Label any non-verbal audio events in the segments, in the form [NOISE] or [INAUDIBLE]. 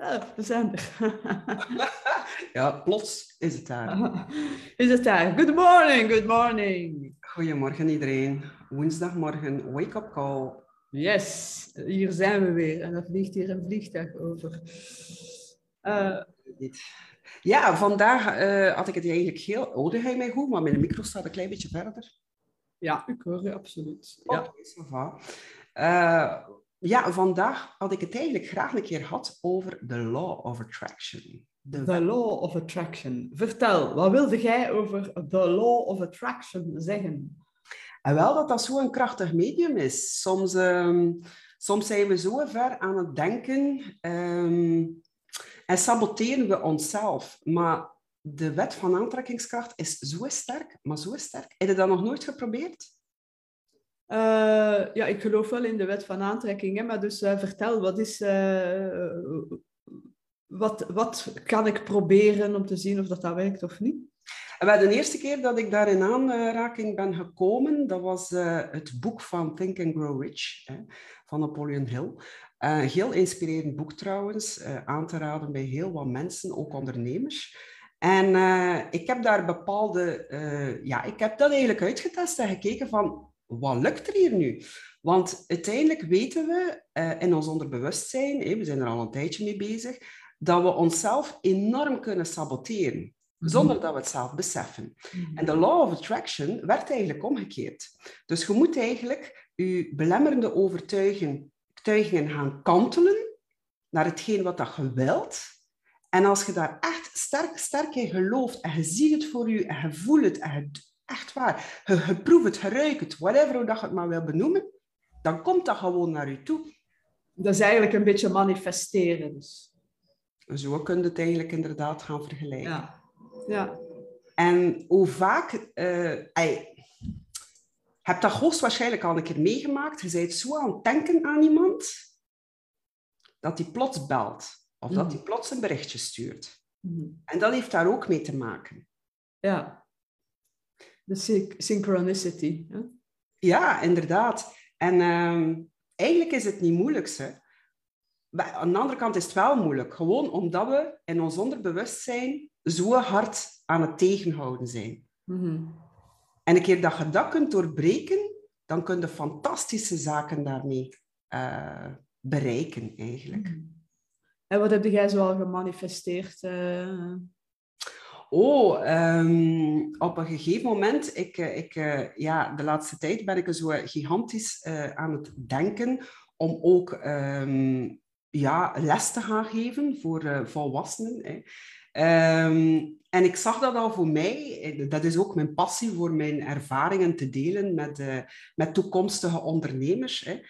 Ah, we zijn er. ja, plots is het daar. [LAUGHS] Is het daar? Good morning, good morning. Goedemorgen iedereen. Woensdagmorgen, wake-up call. Yes, hier zijn we weer. En er vliegt hier een vliegtuig over. Uh, ja, vandaag uh, had ik het eigenlijk heel... Hoorde hij mij goed? Maar mijn micro staat een klein beetje verder. Ja, ik hoor je absoluut. Ja. Uh, ja, vandaag had ik het eigenlijk graag een keer gehad over de law of attraction. De law of attraction. Vertel, wat wilde jij over de law of attraction zeggen? En wel dat dat zo'n krachtig medium is. Soms, um, soms zijn we zo ver aan het denken um, en saboteren we onszelf. Maar de wet van aantrekkingskracht is zo sterk, maar zo sterk. Heb je dat nog nooit geprobeerd? Uh, ja, ik geloof wel in de wet van aantrekking, hè, maar dus uh, vertel, wat is... Uh, wat, wat kan ik proberen om te zien of dat, dat werkt of niet? De eerste keer dat ik daar in aanraking ben gekomen, dat was het boek van Think and Grow Rich van Napoleon Hill. Een heel inspirerend boek trouwens, aan te raden bij heel wat mensen, ook ondernemers. En ik heb daar bepaalde, ja, ik heb dat eigenlijk uitgetest en gekeken van, wat lukt er hier nu? Want uiteindelijk weten we uh, in ons onderbewustzijn, we zijn er al een tijdje mee bezig, dat we onszelf enorm kunnen saboteren, mhm. zonder dat we het zelf beseffen. Mhm. En de law of attraction werkt eigenlijk omgekeerd. Dus je moet eigenlijk je belemmerende overtuigingen gaan kantelen naar hetgeen wat dat je wilt. En als je daar echt sterk, sterk in gelooft en je ziet het voor je en je voelt het en je Echt waar. Je, je proeft het, je ruikt het, whatever hoe dat je het maar wil benoemen, dan komt dat gewoon naar je toe. Dat is eigenlijk een beetje manifesteren. Dus. Zo kun je het eigenlijk inderdaad gaan vergelijken. Ja. ja. En hoe vaak... Uh, ey, heb dat hoogstwaarschijnlijk al een keer meegemaakt. Je bent zo aan het denken aan iemand, dat die plots belt. Of dat die mm. plots een berichtje stuurt. Mm. En dat heeft daar ook mee te maken. Ja de synchronicity. Hè? Ja, inderdaad. En ehm, eigenlijk is het niet moeilijk. Hè? Aan de andere kant is het wel moeilijk. Gewoon omdat we in ons onderbewustzijn zo hard aan het tegenhouden zijn. Mhm. En een keer dat je dat kunt doorbreken, dan kun je fantastische zaken daarmee uh, bereiken, eigenlijk. Mhm. En wat heb jij zoal gemanifesteerd? Uh... Oh, um, op een gegeven moment, ik, eh, ik, uh, ja, de laatste tijd ben ik zo gigantisch uh, aan het denken om ook um, ja, les te gaan geven voor volwassenen. Hè. Um, en ik zag dat al voor mij, dat is ook mijn passie voor mijn ervaringen te delen met, met toekomstige ondernemers. Hè.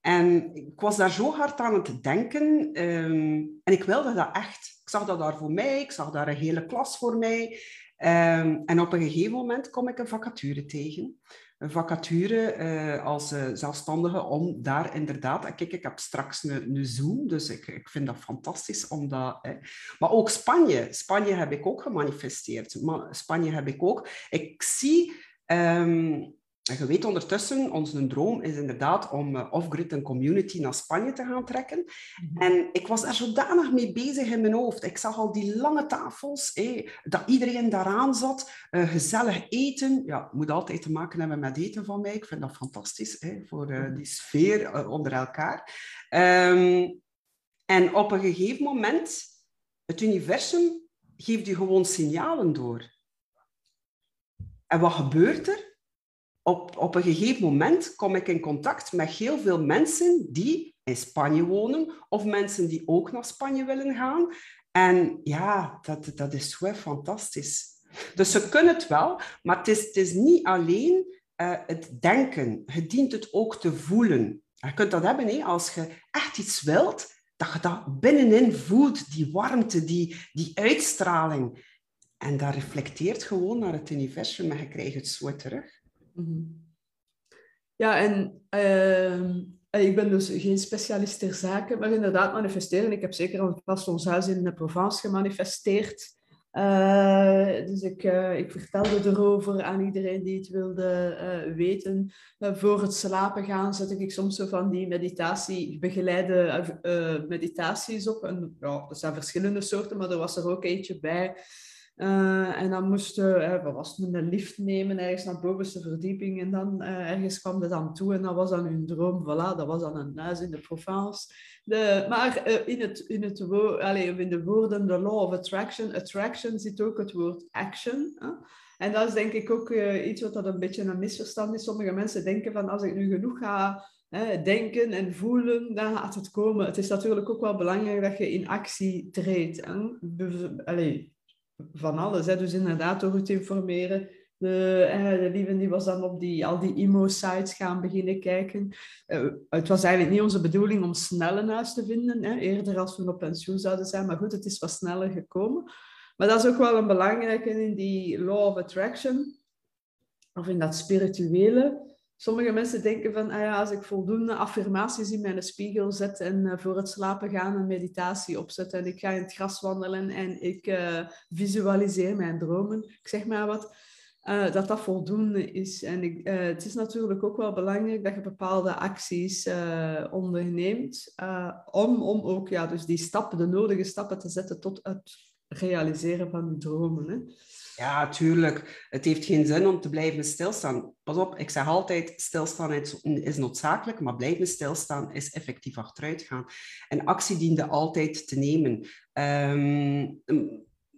En ik was daar zo hard aan het denken en ik wilde dat echt. Ik zag dat daar voor mij, ik zag daar een hele klas voor mij. Um, en op een gegeven moment kom ik een vacature tegen. Een vacature uh, als uh, zelfstandige om daar inderdaad... En kijk, ik heb straks een, Zoom, dus ik, ik vind dat fantastisch. Omdat, hè. Maar ook Spanje. Spanje heb ik ook gemanifesteerd. Maar Spanje heb ik ook... Ik zie... Um, en je weet ondertussen, onze droom is inderdaad om uh, off-grid een community naar Spanje te gaan trekken. Mhm. En ik was daar zodanig mee bezig in mijn hoofd. Ik zag al die lange tafels, dat iedereen daaraan zat, uh, gezellig eten. Ja, moet altijd te maken hebben met eten van mij. Ik vind dat fantastisch, voor uh, die sfeer onder elkaar. Um, en op een gegeven moment, het universum geeft je gewoon signalen door. En wat gebeurt er? Op, op een gegeven moment kom ik in contact met heel veel mensen die in Spanje wonen of mensen die ook naar Spanje willen gaan. En ja, dat, dat is zo fantastisch. Dus ze kunnen het wel, maar het is, het is niet alleen uh, het denken. Je dient het ook te voelen. Je kunt dat hebben hè, als je echt iets wilt, dat je dat binnenin voelt, die warmte, die, die uitstraling. En dat reflecteert gewoon naar het universum en je krijgt het zo terug. Mhm. Ja, en ehm, ik ben dus geen specialist ter zaken, maar inderdaad manifesteren. Ik heb zeker een vast ons huis in de Provence gemanifesteerd. Uh, dus ik, uh, ik vertelde erover aan iedereen die het wilde uh, weten. voor het slapen gaan zet ik soms zo van die meditatie, begeleide meditaties op. Ja, er zijn verschillende soorten, maar er was er ook eentje bij uh, en dan moesten uh, we was een lift nemen ergens naar de bovenste verdieping. En dan uh, ergens kwam het dan toe en dat was dan hun droom. Voilà, dat was dan een huis in de Provence. De, maar in, het, in, het allez, in de woorden, de law of attraction, attraction zit ook het woord action. Hè? En dat is denk ik ook iets wat dat een beetje een misverstand is. Sommige mensen denken van als ik nu genoeg ga denken en voelen, dan gaat het komen. Het is natuurlijk ook wel belangrijk dat je in actie treedt. Allee, van alles. Hè. Dus inderdaad, door het informeren. De, eh, lieve die was dan op die, al die emo-sites gaan beginnen kijken. Uh, het was eigenlijk niet onze bedoeling om snel een huis te vinden. Hè. Eerder als we op pensioen zouden zijn. Maar goed, het is wat sneller gekomen. Maar dat is ook wel een belangrijke in die law of attraction. Of in dat spirituele. Sommige mensen denken van, ah ja, als ik voldoende affirmaties in mijn spiegel zet en uh, voor het slapen gaan een meditatie opzet en ik ga in het gras wandelen en ik uh, visualiseer mijn dromen, ik zeg maar wat, uh, dat dat voldoende is. En ik, het is natuurlijk ook wel belangrijk dat je bepaalde acties onderneemt om, om ook ja, dus die stappen, de nodige stappen te zetten tot het realiseren van je dromen. Hè. Ja, tuurlijk. Het heeft geen zin om te blijven stilstaan. Pas op, ik zeg altijd, stilstaan is noodzakelijk, maar blijven stilstaan is effectief achteruit gaan. En actie diende altijd te nemen. Um,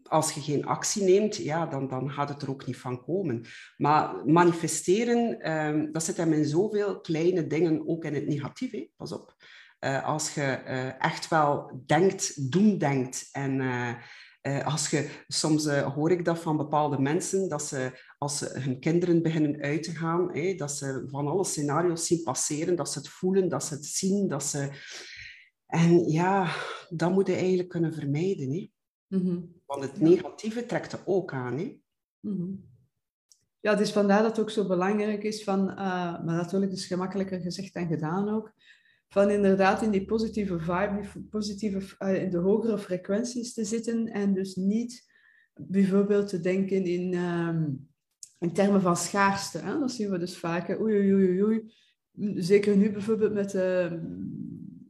als je geen actie neemt, ja, dan, dan gaat het er ook niet van komen. Maar manifesteren, um, dat zit hem in zoveel kleine dingen, ook in het negatieve. Pas op. Uh, als je uh, echt wel denkt, doen denkt en... Uh, uh, als je, soms uh, hoor ik dat van bepaalde mensen, dat ze als ze hun kinderen beginnen uit te gaan, hè, dat ze van alle scenario's zien passeren, dat ze het voelen, dat ze het zien, dat ze... En ja, dat moet je eigenlijk kunnen vermijden. Hè. Mm Want het negatieve trekt er ook aan. Hè. Mm Ja, dus vandaar dat het ook zo belangrijk is van, uh, maar natuurlijk is gemakkelijker gezegd dan gedaan ook, van inderdaad in die positieve vibe, positieve, uh, in de hogere frequenties te zitten en dus niet bijvoorbeeld te denken in, um, in termen van schaarste. Hè? Dat zien we dus vaak. Oei, oei, oei, Zeker nu bijvoorbeeld met de,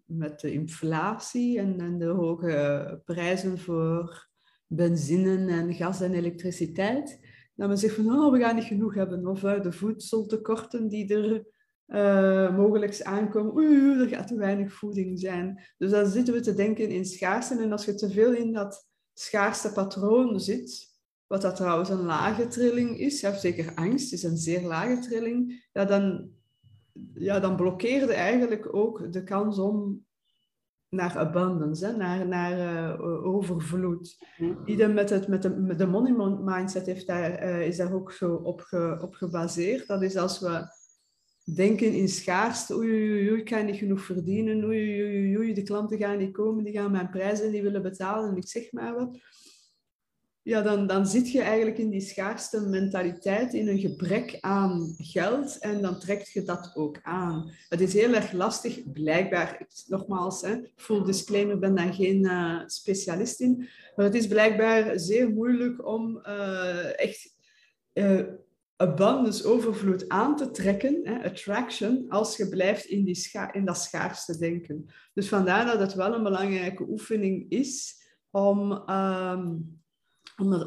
met de inflatie en, en de hoge prijzen voor benzine en gas en elektriciteit. Dat men zegt van, oh, we gaan niet genoeg hebben. Of uh, de voedseltekorten die er uh, mogelijk aankomen, oei, er gaat te weinig voeding zijn. Dus dan zitten we te denken in schaarste. En als je te veel in dat schaarste patroon zit, wat dat trouwens een lage trilling is, ja, zeker angst is een zeer lage trilling, ja, dan, ja, dan blokkeerde eigenlijk ook de kans om naar abundance, hè, naar, naar uh, overvloed. Idem met, het, met, de, met de money mindset heeft daar, uh, is daar ook zo op, ge, op gebaseerd. Dat is als we denken in schaarste. Oei, oei, oei, ik kan niet genoeg verdienen. Oei, oei, oei, de klanten gaan niet komen, die gaan mijn prijzen niet willen betalen en ik zeg maar wat. Ja, dan, dan zit je eigenlijk in die schaarste mentaliteit, in een gebrek aan geld en dan trekt je dat ook aan. Het is heel erg lastig, blijkbaar, nogmaals, hè, full disclaimer, ben daar geen uh, specialist in, maar het is blijkbaar zeer moeilijk om uh, echt uh, abundance, overvloed aan te trekken, hè, attraction, als je blijft in, die in dat schaarste denken. Dus vandaar dat het wel een belangrijke oefening is om um,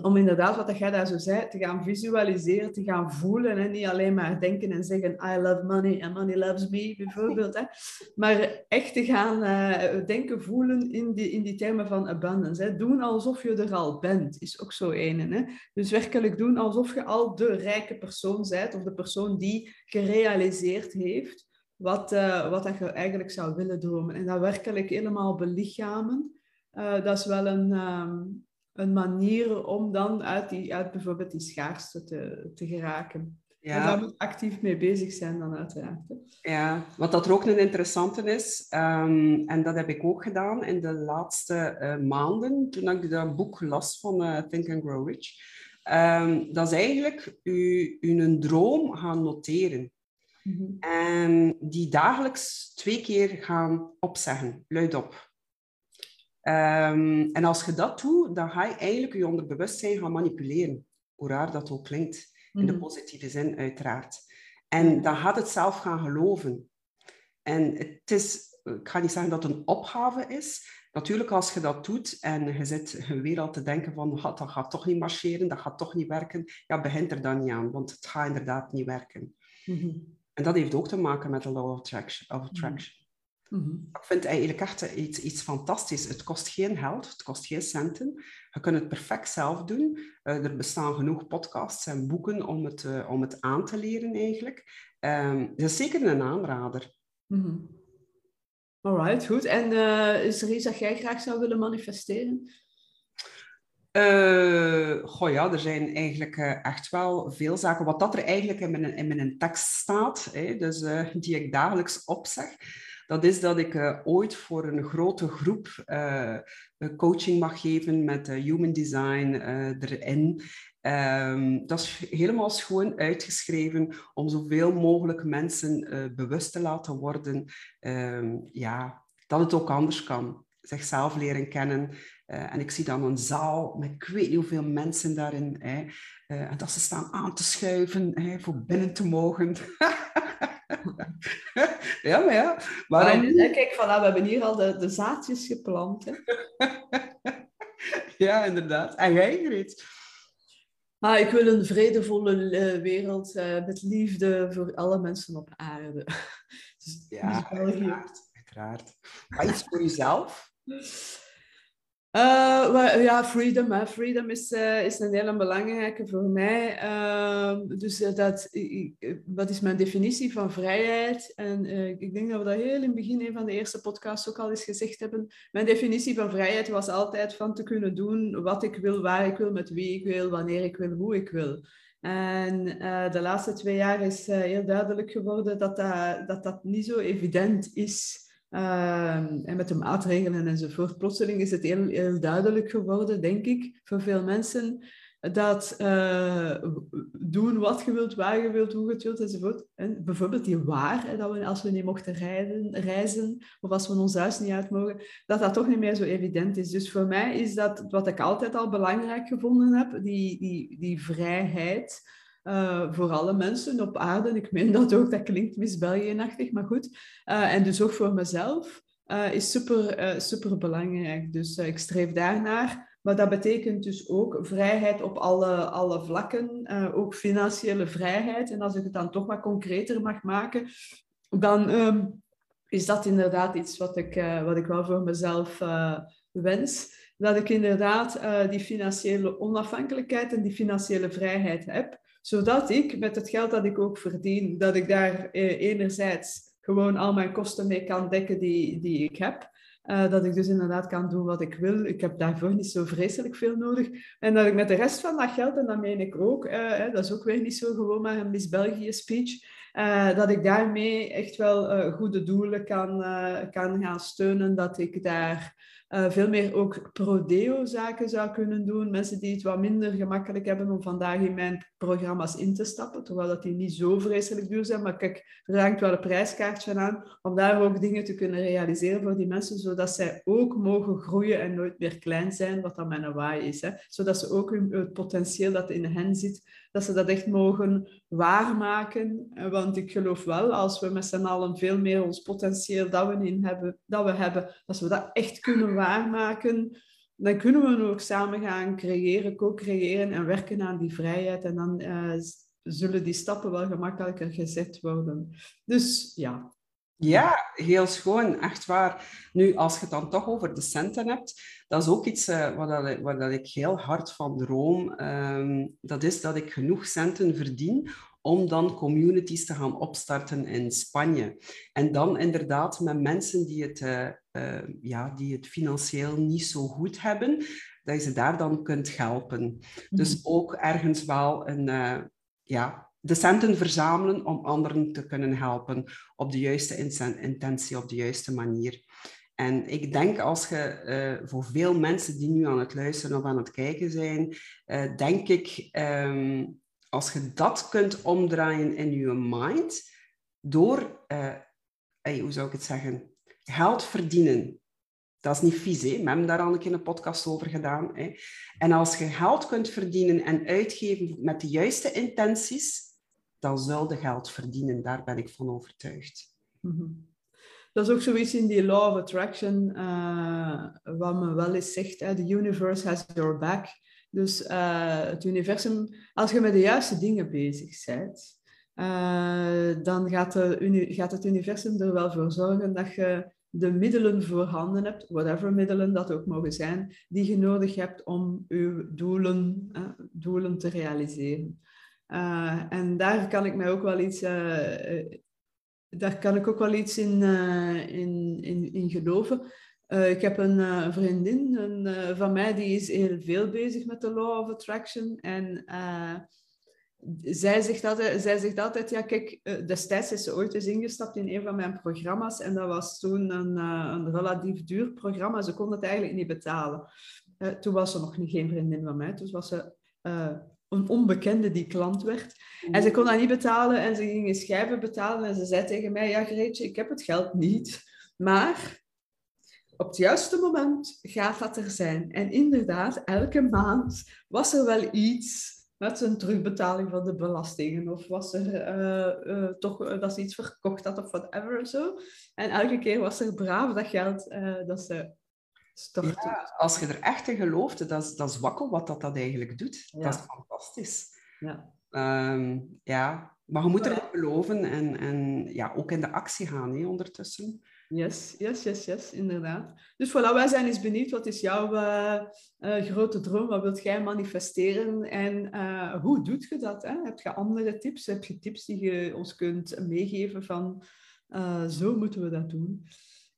om, inderdaad, wat jij daar zo zei, te gaan visualiseren, te gaan voelen. En niet alleen maar denken en zeggen, I love money and money loves me, bijvoorbeeld. Hè. Maar echt te gaan uh, denken, voelen in die, in die termen van abundance. Hè. Doen alsof je er al bent, is ook zo een. Hè. Dus werkelijk doen alsof je al de rijke persoon bent, of de persoon die gerealiseerd heeft wat, uh, wat dat je eigenlijk zou willen dromen. En dat werkelijk helemaal belichamen. Uh, dat is wel een, um, een manier om dan uit, die, uit bijvoorbeeld die schaarste te, te geraken. Ja. En daar moet actief mee bezig zijn dan uiteraard. Ja, wat dat er ook een interessante is, um, en dat heb ik ook gedaan in de laatste uh, maanden, toen ik dat boek las van uh, Think and Grow Rich, um, dat is eigenlijk u, u een droom gaan noteren. Mm -hmm. En die dagelijks twee keer gaan opzeggen, luidop. Ehm, en als je dat doet, dan ga je eigenlijk je onderbewustzijn gaan manipuleren. Hoe raar dat ook klinkt. In de Mhm. positieve zin, uiteraard. En dan gaat het zelf gaan geloven. En het is, ik ga niet zeggen dat het een opgave is. Natuurlijk, als je dat doet en je zit weer al te denken van "Ha, dat gaat toch niet marcheren, dat gaat toch niet werken, ja, begint er dan niet aan, want het gaat inderdaad niet werken. Mhm. En dat heeft ook te maken met de law of attraction. Of attraction. Mhm. Ik vind eigenlijk echt iets, iets fantastisch. Het kost geen geld, het kost geen centen. Je kunt het perfect zelf doen. Eh, er bestaan genoeg podcasts en boeken om het, eh, om het aan te leren eigenlijk. Ehm het is zeker een aanrader. Mhm. Alright, goed. En eh, is er iets dat jij graag zou willen manifesteren? Goh ja, er zijn eigenlijk echt wel veel zaken. Wat dat er eigenlijk in mijn, in mijn tekst staat, hè, dus, die ik dagelijks opzeg, dat is dat ik eh, ooit voor een grote groep eh, coaching mag geven met eh, human design erin. Ehm, dat is helemaal schoon uitgeschreven om zoveel mogelijk mensen bewust te laten worden ehm, ja, dat het ook anders kan. Zichzelf leren kennen, en ik zie dan een zaal met ik weet niet hoeveel mensen daarin. Hè, en dat ze staan aan te schuiven hè, voor binnen te mogen. [LAUGHS] ja, maar ja. Maar dan... nu, kijk, voilà, we hebben hier al de, de zaadjes geplant. Hè? [LAUGHS] ja, inderdaad. En jij, Greet? Ah, ik wil een vredevolle uh, wereld uh, met liefde voor alle mensen op aarde. [LAUGHS] dus, ja, uiteraard, uiteraard. Maar iets voor jezelf? [LAUGHS] Well, ja, freedom. Freedom is, uh, is een hele belangrijke voor mij. Uh, dus dat, ik, wat is mijn definitie van vrijheid? En ik denk dat we dat heel in het begin, van de eerste podcasts, ook al eens gezegd hebben. Mijn definitie van vrijheid was altijd van te kunnen doen wat ik wil, waar ik wil, met wie ik wil, wanneer ik wil, hoe ik wil. En de laatste twee jaar is heel duidelijk geworden dat dat, dat, dat niet zo evident is. Uh, en met de maatregelen enzovoort. Plotseling is het heel, duidelijk geworden, denk ik, voor veel mensen, dat uh, doen wat je wilt, waar je wilt, hoe je het wilt, enzovoort. En bijvoorbeeld die waar, dat we als we niet mochten rijden, reizen, of als we ons huis niet uit mogen, dat dat toch niet meer zo evident is. Dus voor mij is dat wat ik altijd al belangrijk gevonden heb, die, die, die vrijheid. Uh, voor alle mensen op aarde. Ik meen dat ook, dat klinkt België-achtig, maar goed. Uh, en dus ook voor mezelf uh, is super, super belangrijk. Dus ik streef daarnaar. Maar dat betekent dus ook vrijheid op alle, alle vlakken, ook financiële vrijheid. En als ik het dan toch wat concreter mag maken, dan um, is dat inderdaad iets wat ik, wat ik wel voor mezelf wens. Dat ik inderdaad die financiële onafhankelijkheid en die financiële vrijheid heb zodat ik met het geld dat ik ook verdien, dat ik daar eh, enerzijds gewoon al mijn kosten mee kan dekken die, die ik heb. Uh, dat ik dus inderdaad kan doen wat ik wil. Ik heb daarvoor niet zo vreselijk veel nodig. En dat ik met de rest van dat geld, en dat meen ik ook, uh, hè, dat is ook weer niet zo gewoon maar een Miss België speech, uh, dat ik daarmee echt wel goede doelen kan, kan gaan steunen. Dat ik daar uh, veel meer ook pro-deo-zaken zou kunnen doen. Mensen die het wat minder gemakkelijk hebben om vandaag in mijn programma's in te stappen, terwijl dat die niet zo vreselijk duur zijn. Maar kijk, er hangt wel een prijskaartje aan om daar ook dingen te kunnen realiseren voor die mensen, zodat zij ook mogen groeien en nooit meer klein zijn, wat dan mijn waai is. Hè? Zodat ze ook hun, het potentieel dat in hen zit, dat ze dat echt mogen waarmaken. Want ik geloof wel, als we met z'n allen veel meer ons potentieel dat we, in hebben, dat we hebben, als we dat echt kunnen waarmaken, dan kunnen we ook samen gaan creëren, co-creëren en werken aan die vrijheid. En dan uh, zullen die stappen wel gemakkelijker gezet worden. Dus ja. Ja, heel schoon, echt waar. Nu, als je het dan toch over de centen hebt, dat is ook iets uh, waar, dat, waar dat ik heel hard van droom. Um, dat is dat ik genoeg centen verdien om dan communities te gaan opstarten in Spanje. En dan inderdaad met mensen die het, uh, uh, ja, die het financieel niet zo goed hebben, dat je ze daar dan kunt helpen. Mm. Dus ook ergens wel een, uh, ja, de centen verzamelen om anderen te kunnen helpen op de juiste intentie, op de juiste manier. En ik denk als je uh, voor veel mensen die nu aan het luisteren of aan het kijken zijn, uh, denk ik, um, als je dat kunt omdraaien in je mind, door, hey, hoe zou ik het zeggen, geld verdienen. Dat is niet vies, hè? We hebben daar al een keer een podcast over gedaan. Hè? En als je geld kunt verdienen en uitgeven met de juiste intenties, dan je geld verdienen. Daar ben ik van overtuigd. Mhm. Dat is ook zoiets in die Law of Attraction, uh, wat me wel eens zegt, hè, the universe has your back. Dus uh, het universum, als je met de juiste dingen bezig bent, uh, dan gaat, de, gaat, het universum er wel voor zorgen dat je de middelen voorhanden hebt, whatever middelen dat ook mogen zijn, die je nodig hebt om je doelen, doelen te realiseren. En daar kan ik mij ook wel iets daar kan ik ook wel iets in, in, in, in geloven. Ik heb een vriendin een, van mij die is heel veel bezig met de Law of Attraction. En zij, zegt altijd, zij zegt altijd, ja kijk, destijds is ze ooit eens ingestapt in een van mijn programma's. En dat was toen een, een relatief duur programma. Ze kon het eigenlijk niet betalen. toen was ze nog niet geen vriendin van mij. Toen was ze een onbekende die klant werd. En ze kon dat niet betalen en ze ging schijven betalen. En ze zei tegen mij, ja Greetje, ik heb het geld niet. Maar op het juiste moment gaat dat er zijn. En inderdaad, elke maand was er wel iets met zijn terugbetaling van de belastingen. Of was er uh, uh, toch dat ze iets verkocht had of whatever zo. En elke keer was er braaf dat geld dat ze ja, als je er echt in gelooft, dat is, dat is wakkel wat dat, dat eigenlijk doet. Dat is fantastisch. Ja. Um, ja, maar je moet erin geloven en, en ja, ook in de actie gaan hè, ondertussen. Yes, yes, yes, yes, inderdaad. Dus voilà, wij zijn eens benieuwd. Wat is jouw uh, uh, grote droom? Wat wilt jij manifesteren? En uh, hoe doet je dat? Hè? Heb je andere tips? Heb je tips die je ons kunt meegeven van zo moeten we dat doen?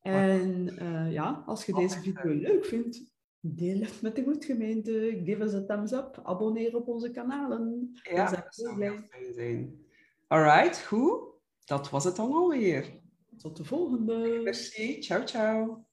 En uh, ja, als je deze video leuk vindt, deel het met de goedgemeente. Geef ons een thumbs up. Abonneer op onze kanalen. Ja, dat zou heel fijn zijn. Alright, goed. Dat was het dan alweer. Tot de volgende. Merci. Ciao, ciao.